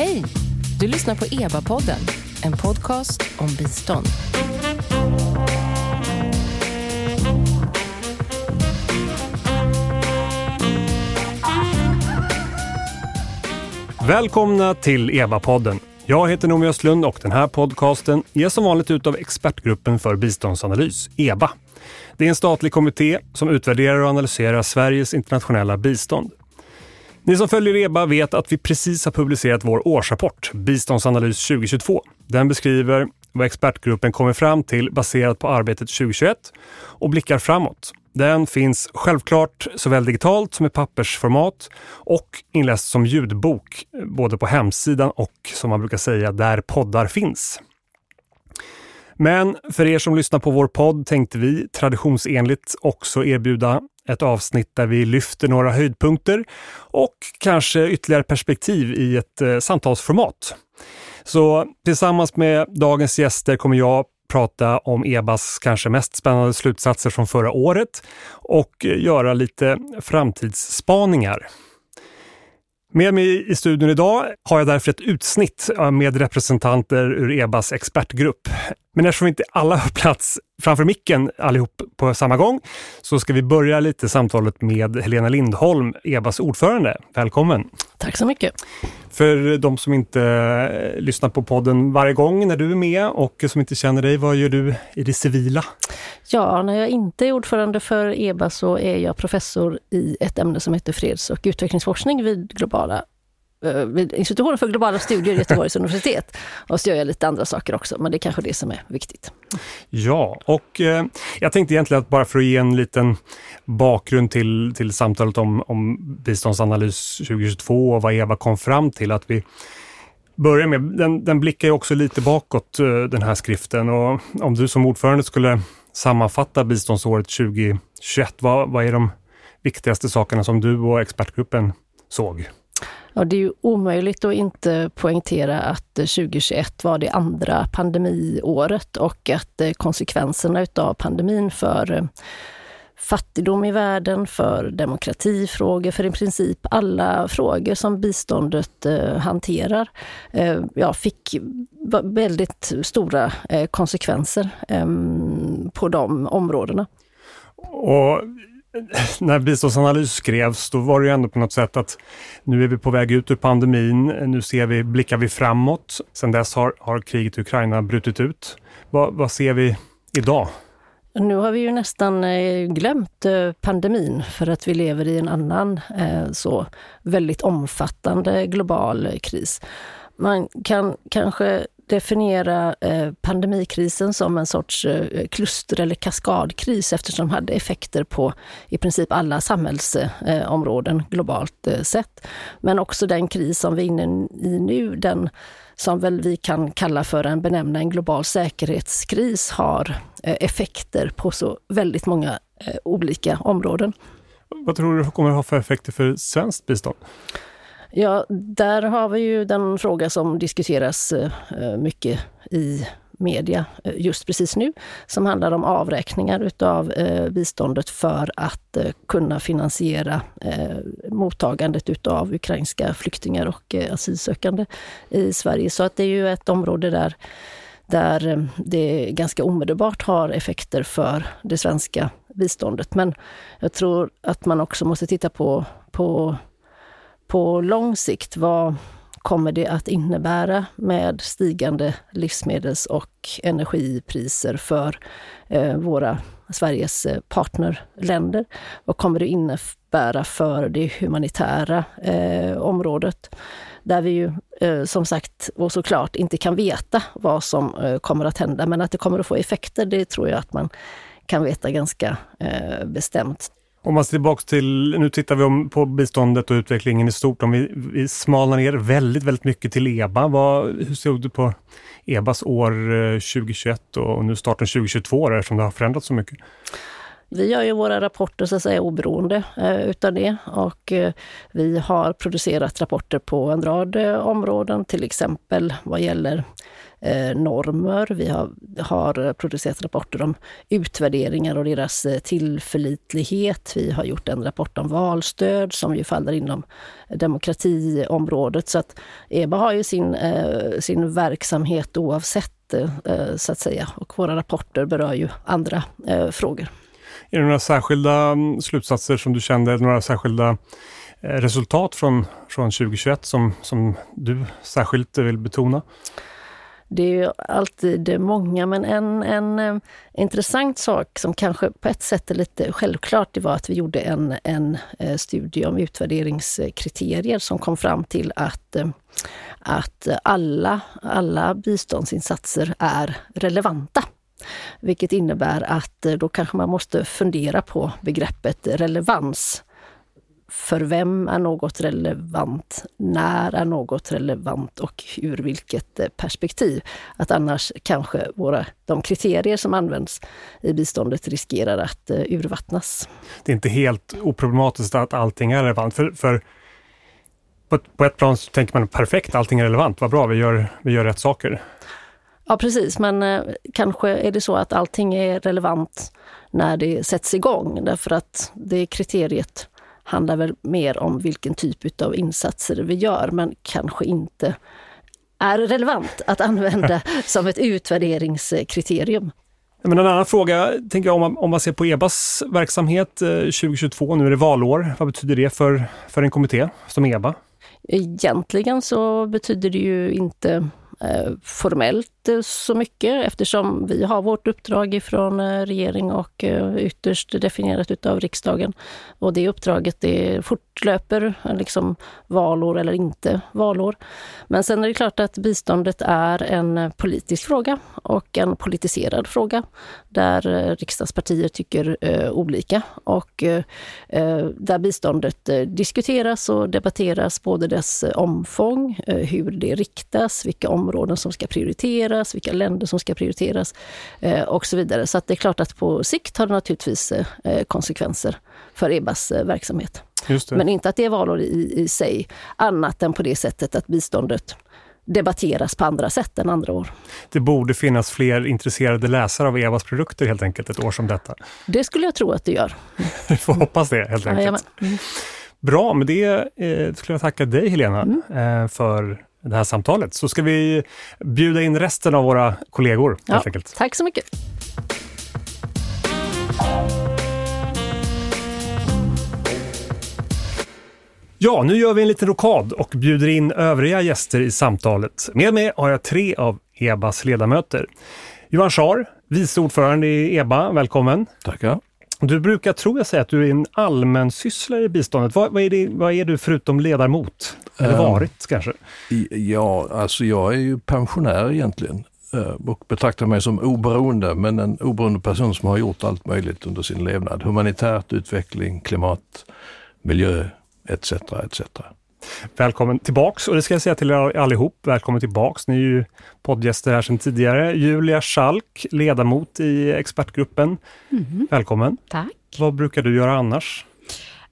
Hej! Du lyssnar på EBA-podden, en podcast om bistånd. Välkomna till EBA-podden. Jag heter Noomi Östlund och den här podcasten ges som vanligt ut av Expertgruppen för biståndsanalys, EBA. Det är en statlig kommitté som utvärderar och analyserar Sveriges internationella bistånd. Ni som följer EBA vet att vi precis har publicerat vår årsrapport, Biståndsanalys 2022. Den beskriver vad expertgruppen kommer fram till baserat på arbetet 2021 och blickar framåt. Den finns självklart såväl digitalt som i pappersformat och inläst som ljudbok, både på hemsidan och som man brukar säga där poddar finns. Men för er som lyssnar på vår podd tänkte vi traditionsenligt också erbjuda ett avsnitt där vi lyfter några höjdpunkter och kanske ytterligare perspektiv i ett eh, samtalsformat. Så tillsammans med dagens gäster kommer jag prata om EBAs kanske mest spännande slutsatser från förra året och eh, göra lite framtidsspaningar. Med mig i studion idag har jag därför ett utsnitt eh, med representanter ur EBAs expertgrupp. Men eftersom inte alla har plats framför micken allihop på samma gång så ska vi börja lite samtalet med Helena Lindholm, EBAs ordförande. Välkommen! Tack så mycket! För de som inte eh, lyssnar på podden varje gång när du är med och som inte känner dig, vad gör du i det civila? Ja, när jag inte är ordförande för EBA så är jag professor i ett ämne som heter freds och utvecklingsforskning vid globala Eh, vid institutionen för globala studier i Göteborgs universitet. Och så gör jag lite andra saker också, men det är kanske det som är viktigt. Ja, och eh, jag tänkte egentligen att bara för att ge en liten bakgrund till, till samtalet om, om biståndsanalys 2022 och vad Eva kom fram till, att vi börjar med, den, den blickar ju också lite bakåt eh, den här skriften och om du som ordförande skulle sammanfatta biståndsåret 2021, vad, vad är de viktigaste sakerna som du och expertgruppen såg? Ja, det är ju omöjligt att inte poängtera att eh, 2021 var det andra pandemiåret och att eh, konsekvenserna utav pandemin för eh, fattigdom i världen, för demokratifrågor, för i princip alla frågor som biståndet eh, hanterar, eh, ja, fick väldigt stora eh, konsekvenser eh, på de områdena. Och när biståndsanalys skrevs, då var det ju ändå på något sätt att nu är vi på väg ut ur pandemin. Nu ser vi, blickar vi framåt. Sedan dess har, har kriget i Ukraina brutit ut. Vad, vad ser vi idag? Nu har vi ju nästan eh, glömt eh, pandemin för att vi lever i en annan eh, så väldigt omfattande global kris. Man kan kanske definiera eh, pandemikrisen som en sorts eh, kluster eller kaskadkris eftersom de hade effekter på i princip alla samhällsområden eh, globalt sett. Men också den kris som vi är inne i nu, den som väl vi kan kalla för en benämna en global säkerhetskris, har effekter på så väldigt många olika områden. Vad tror du kommer att ha för effekter för svenskt bistånd? Ja, där har vi ju den fråga som diskuteras eh, eh, mycket i media eh, just precis nu, som handlar om avräkningar utav biståndet för att kunna finansiera mottagandet utav ukrainska flyktingar och asylsökande i Sverige. Så att det är ju ett område där, där det ganska omedelbart har effekter för det svenska biståndet. Men jag tror att man också måste titta på, på på lång sikt, vad kommer det att innebära med stigande livsmedels och energipriser för eh, våra Sveriges eh, partnerländer? Vad kommer det innebära för det humanitära eh, området? Där vi ju eh, som sagt och såklart inte kan veta vad som eh, kommer att hända, men att det kommer att få effekter, det tror jag att man kan veta ganska eh, bestämt. Om man ser tillbaka till, nu tittar vi på biståndet och utvecklingen i stort. Om vi, vi smalnar ner väldigt, väldigt mycket till EBA. Vad, hur såg du på EBAs år eh, 2021 och nu starten 2022 då eftersom det har förändrats så mycket? Vi gör ju våra rapporter så att säga oberoende eh, utav det och eh, vi har producerat rapporter på en rad eh, områden, till exempel vad gäller eh, normer. Vi har, har, producerat rapporter om utvärderingar och deras eh, tillförlitlighet. Vi har gjort en rapport om valstöd som ju faller inom demokratiområdet. Så att EBA har ju sin, eh, sin verksamhet oavsett eh, så att säga och våra rapporter berör ju andra eh, frågor. Är det några särskilda mm, slutsatser som du kände, några särskilda eh, resultat från, från 2021 som, som du särskilt vill betona? Det är ju alltid många, men en, en eh, intressant sak som kanske på ett sätt är lite självklart, det var att vi gjorde en, en eh, studie om utvärderingskriterier som kom fram till att, att alla, alla biståndsinsatser är relevanta. Vilket innebär att eh, då kanske man måste fundera på begreppet relevans för vem är något relevant? När är något relevant och ur vilket eh, perspektiv? Att annars kanske våra, de kriterier som används i biståndet riskerar att eh, urvattnas. Det är inte helt oproblematiskt att allting är relevant. För, för på, ett, på ett plan så tänker man perfekt, allting är relevant, vad bra, vi gör, vi gör rätt saker. Ja precis, men eh, kanske är det så att allting är relevant när det sätts igång därför att det kriteriet handlar väl mer om vilken typ av insatser vi gör, men kanske inte är relevant att använda som ett utvärderingskriterium. Men en annan fråga, tänker jag, om man, om man ser på EBAs verksamhet 2022, eh, nu är det valår. Vad betyder det för, för en kommitté som EBA? Egentligen så betyder det ju inte Eh, formellt inte så mycket eftersom vi har vårt uppdrag ifrån eh, regering och eh, ytterst definierat utav riksdagen. Och det uppdraget det fortlöper, eh, liksom valår eller inte valår. Men sen är det klart att biståndet är en politisk fråga och en politiserad fråga där riksdagspartier tycker olika och där biståndet diskuteras och debatteras, både dess omfång, hur det riktas, vilka områden som ska prioriteras, vilka länder som ska prioriteras eh, och så vidare. Så det är klart att på sikt har det naturligtvis eh, konsekvenser för EBAs eh, verksamhet. Men inte att det är valår i, i sig, annat än på det sättet att biståndet debatteras på andra sätt än andra år. Det borde finnas fler intresserade läsare av Evas produkter helt enkelt ett år som detta. Det skulle jag tro att det gör. Vi får hoppas det helt enkelt. Mm. Bra, med det eh, skulle jag tacka dig Helena mm. eh, för det här samtalet. Så ska vi bjuda in resten av våra kollegor. Ja, helt enkelt. Tack så mycket. Ja, nu gör vi en liten rokad och bjuder in övriga gäster i samtalet. Med mig har jag tre av EBAs ledamöter. Johan Schar, vice ordförande i EBA, välkommen. Tackar. Du brukar, tror jag, säga att du är en allmänsysslare i biståndet. Vad, vad, är det, vad är du förutom ledamot? Eller ehm, varit kanske? Ja, alltså jag är ju pensionär egentligen eh, och betraktar mig som oberoende, men en oberoende person som har gjort allt möjligt under sin levnad. Humanitärt, utveckling, klimat, miljö etc. etc. Välkommen tillbaks och det ska jag säga till er allihop. Välkommen tillbaks. Ni är ju poddgäster här sedan tidigare. Julia Schalk, ledamot i expertgruppen. Mm. Välkommen. Tack. Vad brukar du göra annars?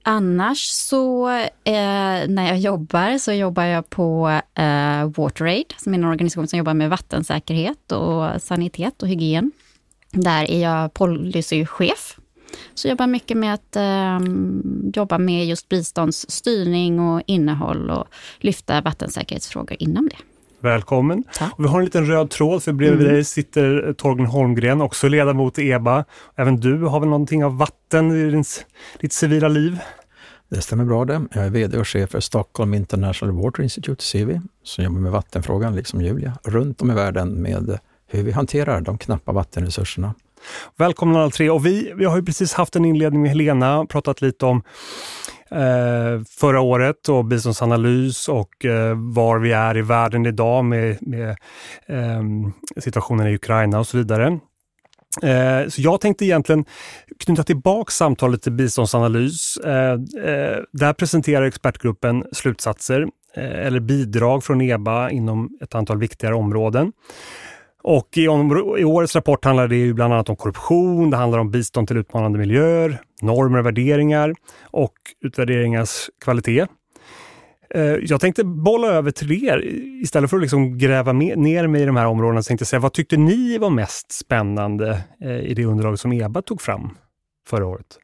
Annars så eh, när jag jobbar så jobbar jag på eh, WaterAid, som är en organisation som jobbar med vattensäkerhet och sanitet och hygien. Där är jag policychef. Så jag jobbar mycket med att eh, jobba med just biståndsstyrning och innehåll och lyfta vattensäkerhetsfrågor inom det. Välkommen. Och vi har en liten röd tråd, för bredvid mm. dig sitter Torgny Holmgren, också ledamot i EBA. Även du har väl någonting av vatten i din, ditt civila liv? Det stämmer bra det. Jag är VD och chef för Stockholm International Water Institute, CIVI, som jobbar med vattenfrågan, liksom Julia, runt om i världen med hur vi hanterar de knappa vattenresurserna. Välkomna alla tre. Och vi, vi har ju precis haft en inledning med Helena, pratat lite om eh, förra året och biståndsanalys och eh, var vi är i världen idag med, med eh, situationen i Ukraina och så vidare. Eh, så jag tänkte egentligen knyta tillbaka samtalet till biståndsanalys. Eh, eh, där presenterar expertgruppen slutsatser eh, eller bidrag från EBA inom ett antal viktigare områden. Och i, i, årets rapport handlar det ju bland annat om korruption, det handlar om bistånd till utmanande miljöer, normer och värderingar och utvärderingars kvalitet. Eh, jag tänkte bolla över till er istället för att liksom gräva ner mig i de här områdena. Så tänkte jag säga, vad tyckte ni var mest spännande eh, i det underlag som EBA tog fram förra året?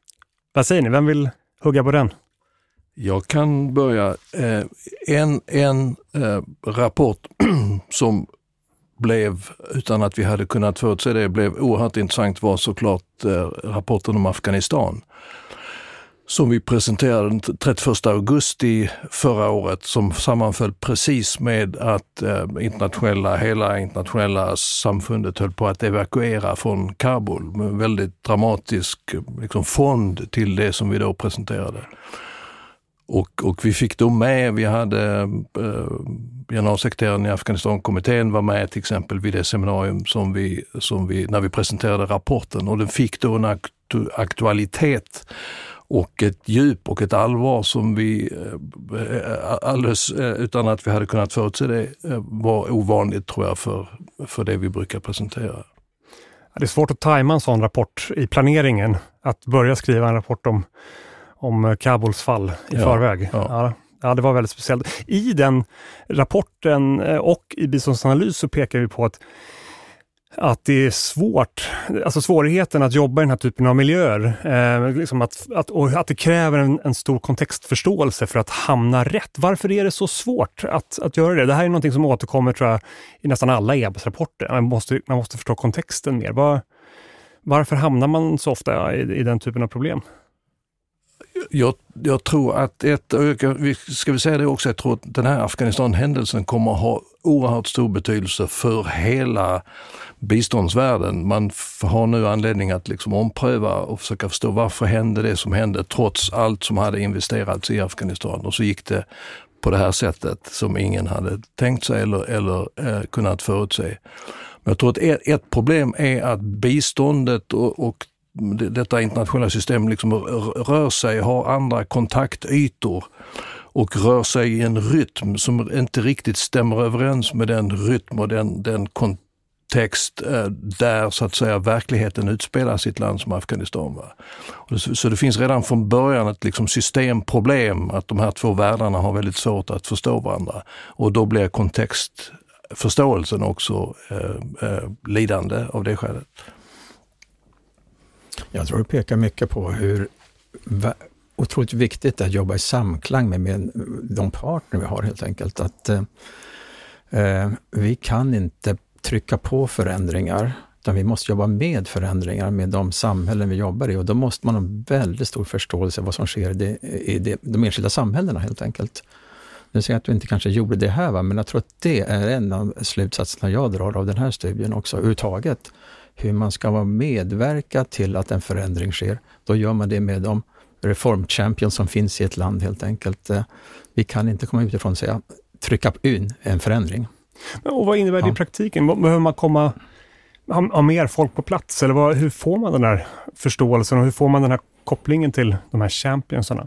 Vad säger ni? Vem vill hugga på den? Jag kan börja. Eh, en en rapport som blev, utan att vi hade kunnat förutse det, blev oerhört intressant var såklart eh, rapporten om Afghanistan som vi presenterade den 31 augusti förra året som sammanföll precis med att eh, internationella, hela internationella samfundet höll på att evakuera från Kabul med en väldigt dramatisk liksom, fond till det som vi då presenterade. Och, och vi fick då med, vi hade eh, generalsekreteraren i Afghanistankommittén var med till exempel vid det seminarium som vi, som vi, när vi presenterade rapporten och den fick då en aktualitet och ett djup och ett allvar som vi eh, eh, alldeles eh, utan att vi hade kunnat förutse det eh, var ovanligt tror jag för, för det vi brukar presentera. Det är svårt att tajma en sån rapport i planeringen. Att börja skriva en rapport om, om Kabuls fall i ja, förväg. Ja. Ja, ja, det var väldigt speciellt. I den rapporten och i biståndsanalys så pekar vi på att att det är svårt, alltså svårigheten att jobba i den här typen av miljöer. Eh, liksom att, att, och att det kräver en, en, stor kontextförståelse för att hamna rätt. Varför är det så svårt att, att göra det? Det här är någonting som återkommer tror jag, i nästan alla EBS-rapporter. Man måste, man måste förstå kontexten mer. Var, varför hamnar man så ofta i, i den typen av problem? Jag, jag, tror att ett, ska vi säga det också, jag tror att den här Afghanistan-händelsen kommer att ha oerhört stor betydelse för hela biståndsvärlden. Man har nu anledning att liksom ompröva och försöka förstå varför hände det som hände trots allt som hade investerats i Afghanistan och så gick det på det här sättet som ingen hade tänkt sig eller, eller eh, kunnat förutse. Men jag tror att ett, ett problem är att biståndet och, och detta internationella system liksom rör sig, har andra kontaktytor och rör sig i en rytm som inte riktigt stämmer överens med den rytm och den, den kontext eh, där så att säga verkligheten utspelas i ett land som Afghanistan. Va? Så det finns redan från början ett liksom systemproblem att de här två världarna har väldigt svårt att förstå varandra och då blir kontextförståelsen också eh, eh, lidande av det skälet. Jag tror det pekar mycket på hur otroligt viktigt det är att jobba i samklang med, med de partner vi har helt enkelt. Att eh, eh, Vi kan inte trycka på förändringar, utan vi måste jobba med förändringar med de samhällen vi jobbar i och då måste man ha väldigt stor förståelse för vad som sker i, det, i det, de enskilda samhällena helt enkelt. Nu säger jag att du inte kanske gjorde det här, va? men jag tror att det är en av slutsatserna jag drar av den här studien också, överhuvudtaget. Hur man ska medverka till att en förändring sker. Då gör man det med de reformchampions som finns i ett land helt enkelt. Eh, vi kan inte komma utifrån och säga trycka in en förändring. Och vad innebär det ja. i praktiken? Behöver man komma ha, ha mer folk på plats? Eller vad, hur får man den här förståelsen och hur får man den här kopplingen till de här championsarna?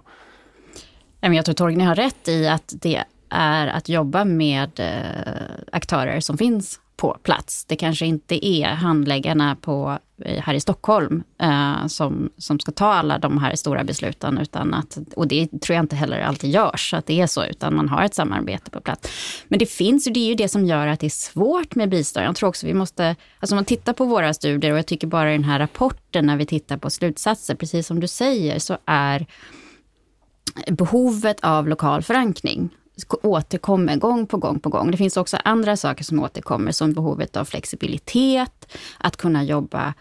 Jag tror Torgny har rätt i att det är att jobba med eh, aktörer som finns på plats. Det kanske inte är handläggarna på, eh, här i Stockholm eh, som, som ska ta alla de här stora besluten. Utan att, och det tror jag inte heller alltid görs, att det är så, utan man har ett samarbete på plats. Men det finns och det är ju det som gör att det är svårt med bistånd. Jag tror också vi måste, alltså om man tittar på våra studier, och jag tycker bara i den här rapporten när vi tittar på slutsatser, precis som du säger, så är behovet av lokal förankring återkommer gång på gång på gång. Det finns också andra saker som återkommer som behovet av flexibilitet, att kunna jobba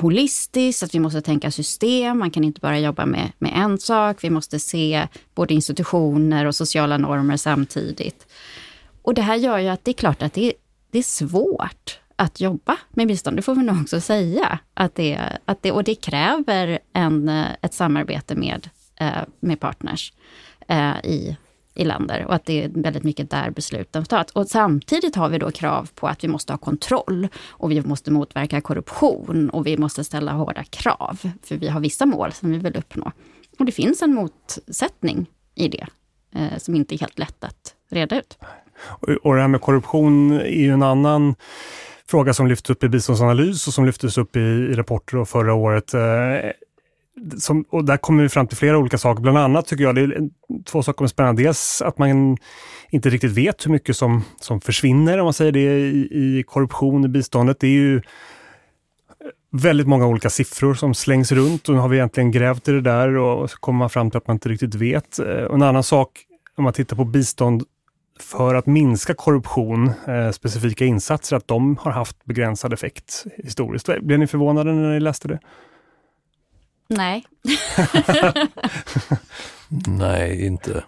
holistiskt, att vi måste tänka system. Man kan inte bara jobba med, med en sak. Vi måste se både institutioner och sociala normer samtidigt. Och det här gör ju att det är klart att det, det är svårt att jobba med bistånd. Det får vi nog också säga. Att det, att det, och det kräver en, eh, ett samarbete med, eh, med partners eh, i i länder och att det är väldigt mycket där besluten tas. Och samtidigt har vi då krav på att vi måste ha kontroll och vi måste motverka korruption och vi måste ställa hårda krav, för vi har vissa mål som vi vill uppnå. Och det finns en motsättning i det, eh, som inte är helt lätt att reda ut. Och, och det här med korruption är ju en annan fråga som lyfts upp i biståndsanalys och som lyftes upp i, i rapporter förra året. Eh, som, och där kommer vi fram till flera olika saker. Bland annat tycker jag det är två saker som är spännande. Dels att man inte riktigt vet hur mycket som, som försvinner, om man säger det, i, i korruption i biståndet. Det är ju väldigt många olika siffror som slängs runt och nu har vi egentligen grävt i det där och så kommer man fram till att man inte riktigt vet. Eh, och en annan sak, om man tittar på bistånd för att minska korruption, eh, specifika insatser, att de har haft begränsad effekt historiskt. Blev ni förvånade när ni läste det? Nej. Nej, inte.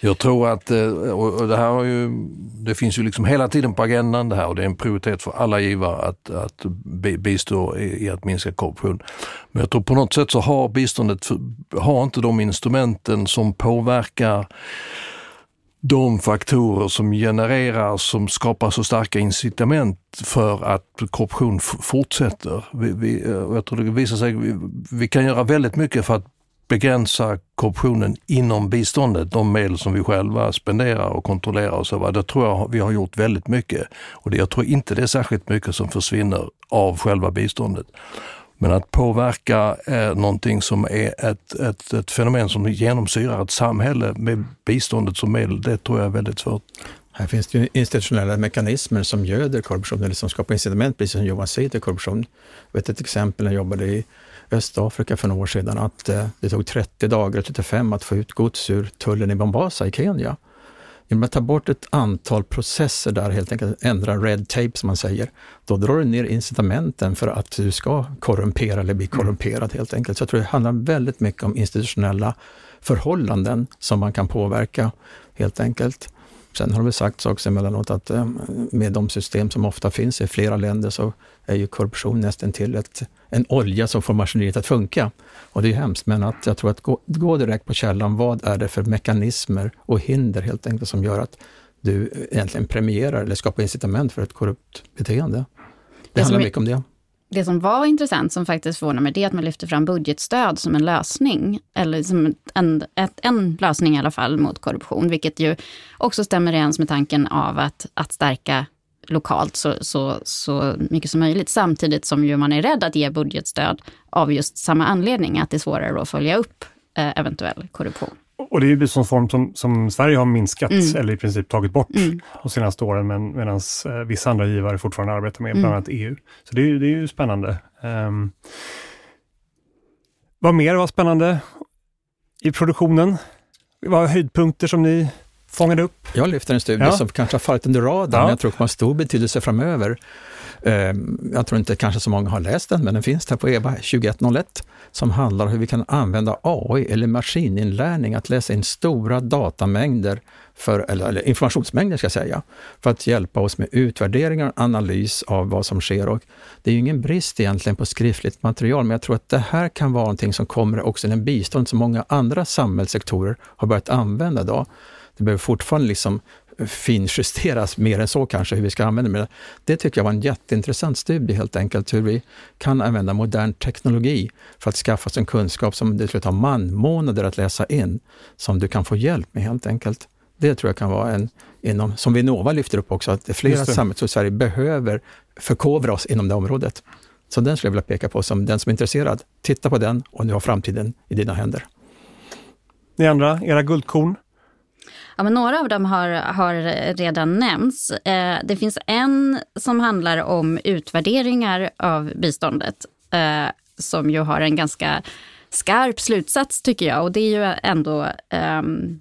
Jag tror att, eh, och det här har ju, det finns ju liksom hela tiden på agendan det här och det är en prioritet för alla givare att, att bistå i att minska korruption. Men jag tror på något sätt så har biståndet, har inte de instrumenten som påverkar de faktorer som genererar, som skapar så starka incitament för att korruption fortsätter. Vi, vi, eh, jag tror det visar sig, vi, vi kan göra väldigt mycket för att begränsa korruptionen inom biståndet, de medel som vi själva spenderar och kontrollerar och så. Det tror jag vi har gjort väldigt mycket. Och det, jag tror inte det är särskilt mycket som försvinner av själva biståndet. Men att påverka eh, någonting som är ett, ett, ett fenomen som genomsyrar ett samhälle med biståndet som medel, det tror jag är väldigt svårt. Här finns det ju institutionella mekanismer som göder korruption, eller som skapar incitament, precis som Johan säger, till korruption. Jag vet ett exempel när jag jobbade i Östafrika för några år sedan, att eh, det tog 30 dagar, 35, att få ut gods ur tullen i Mombasa i Kenya. Genom att ta bort ett antal processer där, helt enkelt ändra red tape som man säger, då drar du ner incitamenten för att du ska korrumpera eller bli korrumperad helt enkelt. Så jag tror det handlar väldigt mycket om institutionella förhållanden som man kan påverka helt enkelt. Sen har det sagts också emellanåt att eh, med de system som ofta finns i flera länder så är ju korruption nästan till ett, en olja som får maskineriet att funka. Och det är hemskt, men att jag tror att gå, gå direkt på källan, vad är det för mekanismer och hinder helt enkelt som gör att du egentligen premierar eller skapar incitament för ett korrupt beteende? Det, det handlar mycket om det det som var intressant, som faktiskt förvånar mig, det är att man lyfter fram budgetstöd som en lösning. Eller som en, ett, en lösning i alla fall mot korruption, vilket ju också stämmer överens med tanken av att, att stärka lokalt så, så, så mycket som möjligt. Samtidigt som ju man är rädd att ge budgetstöd av just samma anledning, att det är svårare att följa upp eh, eventuell korruption. Och det är ju biståndsform som, som Sverige har minskat mm. eller i princip tagit bort mm. de senaste åren, men, medan eh, vissa andra givare fortfarande arbetar med, mm. bland annat EU. Så det är, det är ju spännande. Um, vad mer var spännande i produktionen? Vad var höjdpunkter som ni fångade upp? Jag lyfter en studie ja. som kanske har fallit under radarn, ja. men jag tror kommer ha stor betydelse framöver. Ehm, jag tror inte kanske så många har läst den, men den finns där på EBA 2101 som handlar om hur vi kan använda AI eller maskininlärning att läsa in stora datamängder, för, eller, eller informationsmängder ska jag säga, för att hjälpa oss med utvärderingar och analys av vad som sker. Och det är ju ingen brist egentligen på skriftligt material, men jag tror att det här kan vara någonting som kommer också inom bistånd som många andra samhällssektorer har börjat använda idag. Det behöver fortfarande liksom finjusteras mer än så kanske, hur vi ska använda det. Det tycker jag var en jätteintressant studie helt enkelt, hur vi kan använda modern teknologi för att skaffa oss en kunskap som det skulle ta manmånader att läsa in, som du kan få hjälp med helt enkelt. Det tror jag kan vara en, inom, som Vinnova lyfter upp också, att flera samhällen i Sverige behöver förkovra oss inom det området. Så den skulle jag vilja peka på som den som är intresserad. Titta på den och nu har framtiden i dina händer. Ni andra, era guldkorn? Ja, men några av dem har, har redan nämnts. Eh, det finns en som handlar om utvärderingar av biståndet eh, som ju har en ganska skarp slutsats tycker jag och det är ju ändå ehm,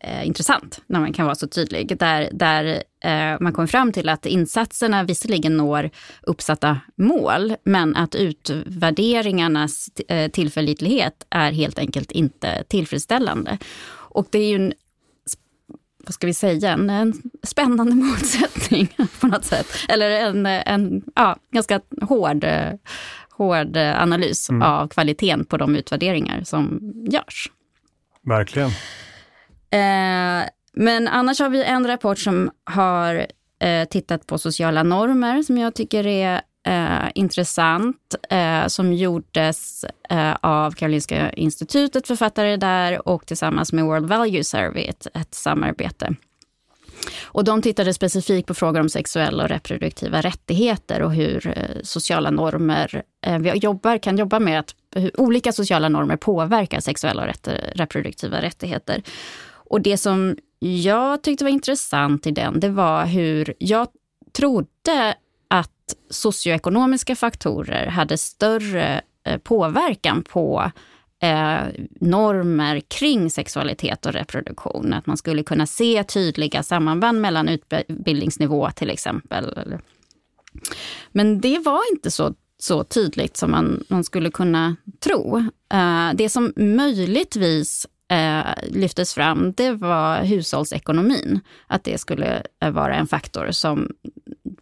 eh, intressant när man kan vara så tydlig. Där, där eh, man kommer fram till att insatserna visserligen når uppsatta mål, men att utvärderingarnas eh, tillförlitlighet är helt enkelt inte tillfredsställande. Och det är ju en vad ska vi säga, en, en spännande motsättning på något sätt. Eller en, en ja, ganska hård, hård analys mm. av kvaliteten på de utvärderingar som görs. Verkligen. Eh, men annars har vi en rapport som har eh, tittat på sociala normer som jag tycker är eh, intressant eh, som gjordes eh, av Karolinska institutet, författare där och tillsammans med World Value Survey, ett, ett samarbete. Och de tittade specifikt på frågor om sexuella och reproduktiva rättigheter och hur eh, sociala normer, eh, vi jobbar, kan jobba med att hur olika sociala normer påverkar sexuella och reproduktiva rättigheter. Och det som jag tyckte var intressant i den, det var hur jag trodde socioekonomiska faktorer hade större eh, påverkan på eh, normer kring sexualitet och reproduktion. Att man skulle kunna se tydliga sammanband mellan utbildningsnivå till exempel. Men det var inte så, så tydligt som man, man skulle kunna tro. Eh, det som möjligtvis eh, lyftes fram, det var hushållsekonomin. Att det skulle eh, vara en faktor som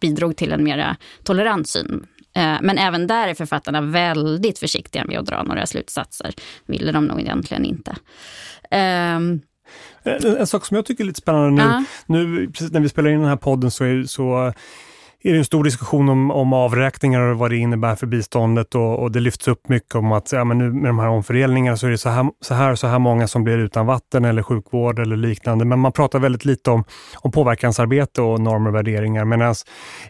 bidrog till en mera tolerant syn. Eh, men även där är författarna väldigt försiktiga med att dra några slutsatser. ville de nog egentligen inte. Um, en, en, sak som jag tycker är lite spännande nu, uh. nu precis när vi spelar in den här podden så, är, så är det en stor diskussion om, om avräkningar och vad det innebär för biståndet och, och det lyfts upp mycket om att ja, men nu med de här omfördelningarna så är det så här, så här så här många som blir utan vatten eller sjukvård eller liknande. Men man pratar väldigt lite om, om påverkansarbete och normer och värderingar. Medan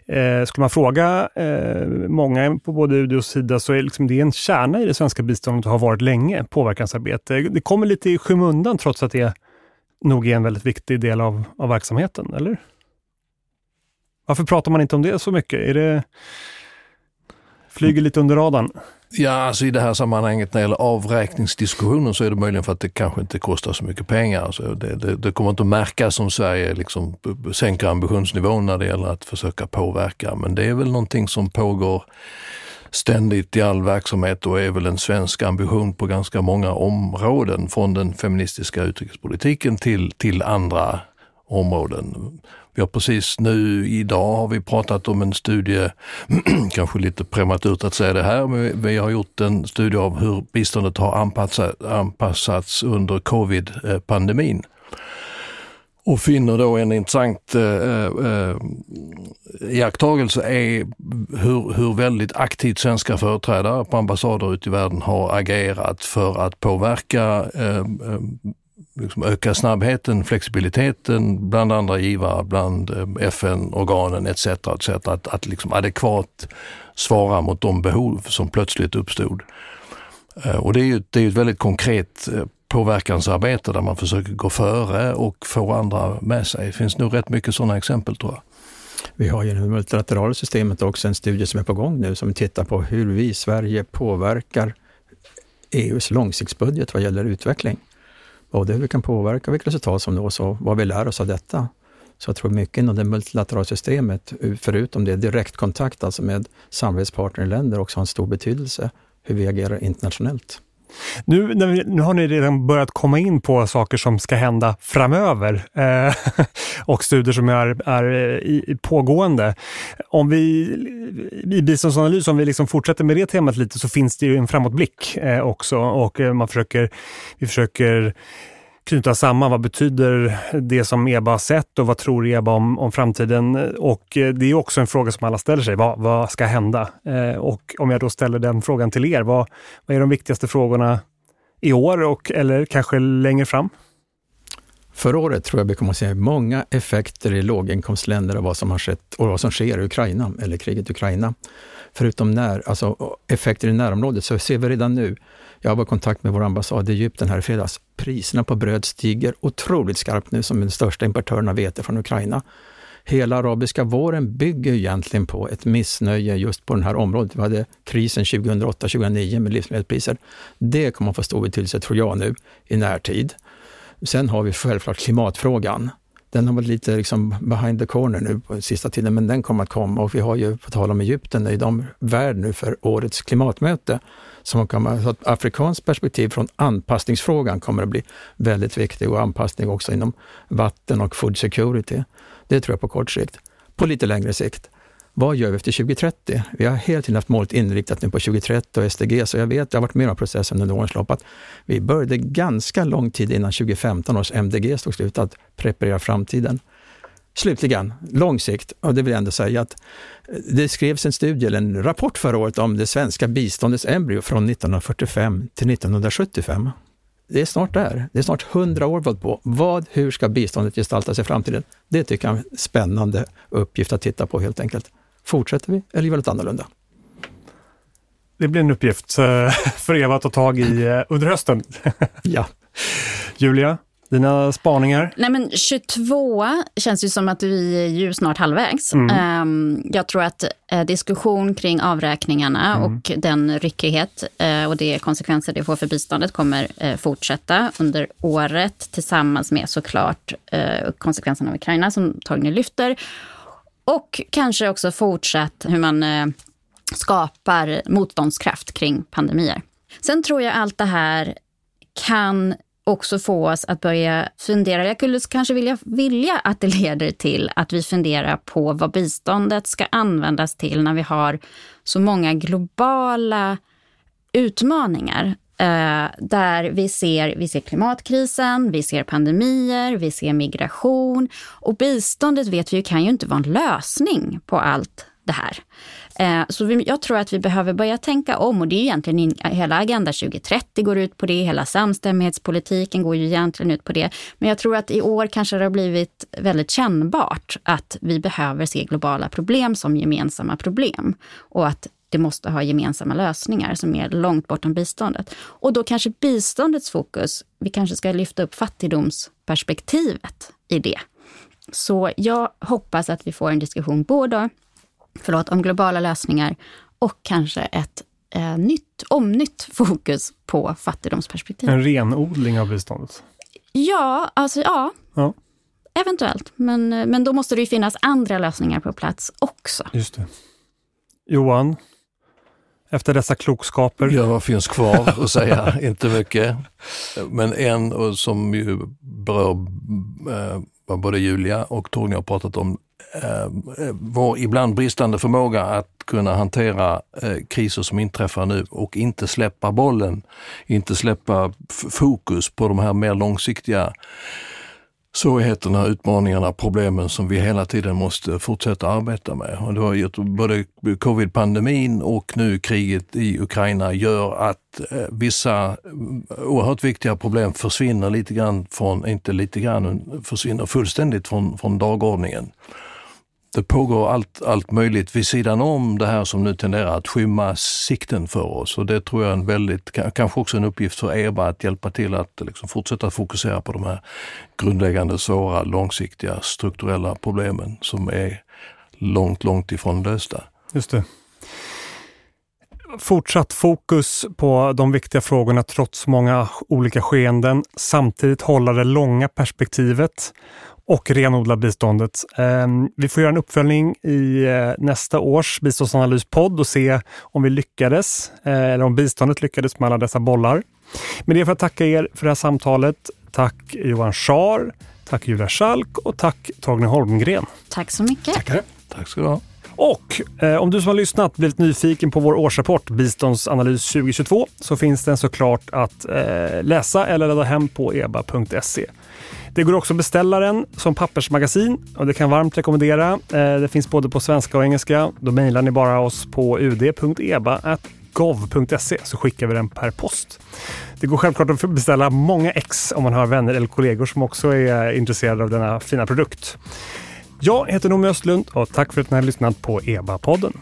eh, skulle man fråga eh, många på både UD och Sida så är liksom det en kärna i det svenska biståndet och har varit länge, påverkansarbete. Det kommer lite i skymundan trots att det nog är en väldigt viktig del av, av verksamheten, eller? Varför pratar man inte om det så mycket? Är det flyger lite under radarn? Ja, alltså i det här sammanhanget när det gäller avräkningsdiskussionen så är det möjligen för att det kanske inte kostar så mycket pengar. Alltså det, det, det kommer inte att märkas om Sverige liksom sänker ambitionsnivån när det gäller att försöka påverka. Men det är väl någonting som pågår ständigt i all verksamhet och är väl en svensk ambition på ganska många områden. Från den feministiska utrikespolitiken till, till andra områden. Vi har precis nu idag har vi pratat om en studie, kanske lite prematurt att säga det här, men vi har gjort en studie av hur biståndet har anpassats under covid-pandemin. Och finner då en intressant eh, eh, iakttagelse är hur, hur väldigt aktivt svenska företrädare på ambassader ute i världen har agerat för att påverka eh, eh liksom öka snabbheten, flexibiliteten bland andra givare, bland eh, FN-organen etc. etc. Att, att liksom adekvat svara mot de behov som plötsligt uppstod. Eh, och det är ju det är ett väldigt konkret eh, påverkansarbete där man försöker gå före och få andra med sig. Det finns nog rätt mycket sådana exempel tror jag. Vi har ju det multilaterala systemet också en studie som är på gång nu som tittar på hur vi i Sverige påverkar EUs långsiktsbudget vad gäller utveckling både hur vi kan påverka vilka resultat som nås och vad vi lär oss av detta. Så jag tror mycket inom det multilaterala systemet, förutom det direktkontakt alltså med samarbetspartnerländer, också har en stor betydelse hur vi agerar internationellt. Nu, vi, nu har ni redan börjat komma in på saker som ska hända framöver eh, och studier som är, är eh, i, pågående. Om vi i biståndsanalys, om vi liksom fortsätter med det temat lite, så finns det ju en framåtblick eh, också och eh, man försöker, vi försöker knyta samman vad betyder det som EBA har sett och vad tror EBA om, om framtiden? Och eh, det är också en fråga som alla ställer sig. Vad, vad ska hända? Eh, och om jag då ställer den frågan till er, vad, vad är de viktigaste frågorna i år och, eller kanske längre fram? Förra året tror jag vi kommer att se många effekter i låginkomstländer av vad som har skett och vad som sker i Ukraina, eller kriget i Ukraina. Förutom när, alltså effekter i närområdet så ser vi redan nu jag var i kontakt med vår ambassad i Egypten här i fredags. Priserna på bröd stiger otroligt skarpt nu som den största importören av vete från Ukraina. Hela arabiska våren bygger egentligen på ett missnöje just på det här området. Vi hade krisen 2008-2009 med livsmedelspriser. Det kommer att få stor betydelse, tror jag nu, i närtid. Sen har vi självklart klimatfrågan. Den har varit lite liksom behind the corner nu på sista tiden, men den kommer att komma. Och vi har ju, på tal om Egypten, är de värd nu för årets klimatmöte som kan, så att afrikanskt perspektiv från anpassningsfrågan kommer att bli väldigt viktig och anpassning också inom vatten och food security. Det tror jag på kort sikt. På lite längre sikt, vad gör vi efter 2030? Vi har hela tiden haft målet inriktat nu på 2030 och SDG, så jag vet, jag har varit med om processen under årens lopp, att vi började ganska lång tid innan 2015 års MDG stod slut att preparera framtiden. Slutligen, lång sikt, och det vill jag ändå säga att eh, det skrevs en studie, eller en rapport förra året om det svenska biståndets embryo från 1945 till 1975. det är snart där. Det är snart hundra år vi på. Vad, hur ska biståndet gestalta sig i framtiden? Det tycker jag är en spännande uppgift att titta på helt enkelt. Fortsätter vi eller gör vi något annorlunda? Det blir en uppgift eh, för Eva att ta tag i eh, under hösten. ja. Julia, dina spaningar? Nej men 22 känns ju som att vi är ju snart halvvägs. Mm. Ehm, jag tror att eh, diskussion kring avräkningarna mm. och den ryckighet och de konsekvenser det får för biståndet kommer fortsätta under året tillsammans med såklart konsekvenserna av Ukraina som Torgny lyfter. Och kanske också fortsatt hur man eh, skapar motståndskraft kring pandemier. Sen tror jag allt det här kan också få oss att börja fundera. Jag skulle kanske vilja, vilja att det leder till att vi funderar på vad biståndet ska användas till när vi har så många globala utmaningar. Eh, där vi ser, vi ser klimatkrisen, vi ser pandemier, vi ser migration. Och biståndet vet vi kan ju inte vara en lösning på allt det här. Eh, så jag tror att vi behöver börja tänka om och det är egentligen in, hela Agenda 2030 går ut på det, hela samstämmighetspolitiken går ju egentligen ut på det. Men jag tror att i år kanske det har blivit väldigt kännbart att vi behöver se globala problem som gemensamma problem och att det måste ha gemensamma lösningar som är långt bortom biståndet. Och då kanske biståndets fokus, vi kanske ska lyfta upp fattigdomsperspektivet i det. Så jag hoppas att vi får en diskussion både förlåt, om globala lösningar och kanske ett eh, nytt, omnytt fokus på fattigdomsperspektiv. En renodling av biståndet? Ja, alltså ja. ja. Eventuellt. Men, men då måste det ju finnas andra lösningar på plats också. Just det. Johan, efter dessa klokskaper? Ja, vad finns kvar att säga? Inte mycket. Men en som ju berör eh, vad både Julia och Torgny har pratat om Eh, vår ibland bristande förmåga att kunna hantera eh, kriser som inträffar nu och inte släppa bollen, inte släppa fokus på de här mer långsiktiga svårigheterna, utmaningarna, problemen som vi hela tiden måste fortsätta arbeta med. Och det var både covid-pandemin och nu kriget i Ukraina gör att eh, vissa mm, oerhört viktiga problem försvinner lite grann från, inte lite grann, försvinner fullständigt från, från dagordningen det pågår allt, allt möjligt vid sidan om det här som nu tenderar att skymma sikten för oss. Och det tror jag är en väldigt, kanske också en uppgift för EBA att hjälpa till att liksom fortsätta fokusera på de här grundläggande, svåra, långsiktiga, strukturella problemen som är långt, långt ifrån lösta. Just det. Fortsatt fokus på de viktiga frågorna trots många olika skeenden. Samtidigt hålla det långa perspektivet och renodla biståndet. Ehm, vi får göra en uppföljning i eh, nästa års biståndsanalyspodd och se om vi lyckades, eh, eller om biståndet lyckades med alla dessa bollar. Med det får jag tacka er för det här samtalet. Tack Johan Schar, tack Julia Schalk och tack Torgny Holmgren. Tack så mycket. Tackar. Tack ska du ha. Och eh, om du som har lyssnat blivit nyfiken på vår årsrapport Biståndsanalys 2022 så finns den såklart att eh, läsa eller ladda hem på eba.se. Det går också att beställa den som pappersmagasin och det kan varmt rekommendera. Eh, det finns både på svenska och engelska. Då mejlar ni bara oss på ud.eba.gov.se så skickar vi den per post. Det går självklart att beställa många ex om man har vänner eller kollegor som också är intresserade av denna fina produkt. Jag heter Noomi Östlund och tack för att ni har lyssnat på EBA-podden.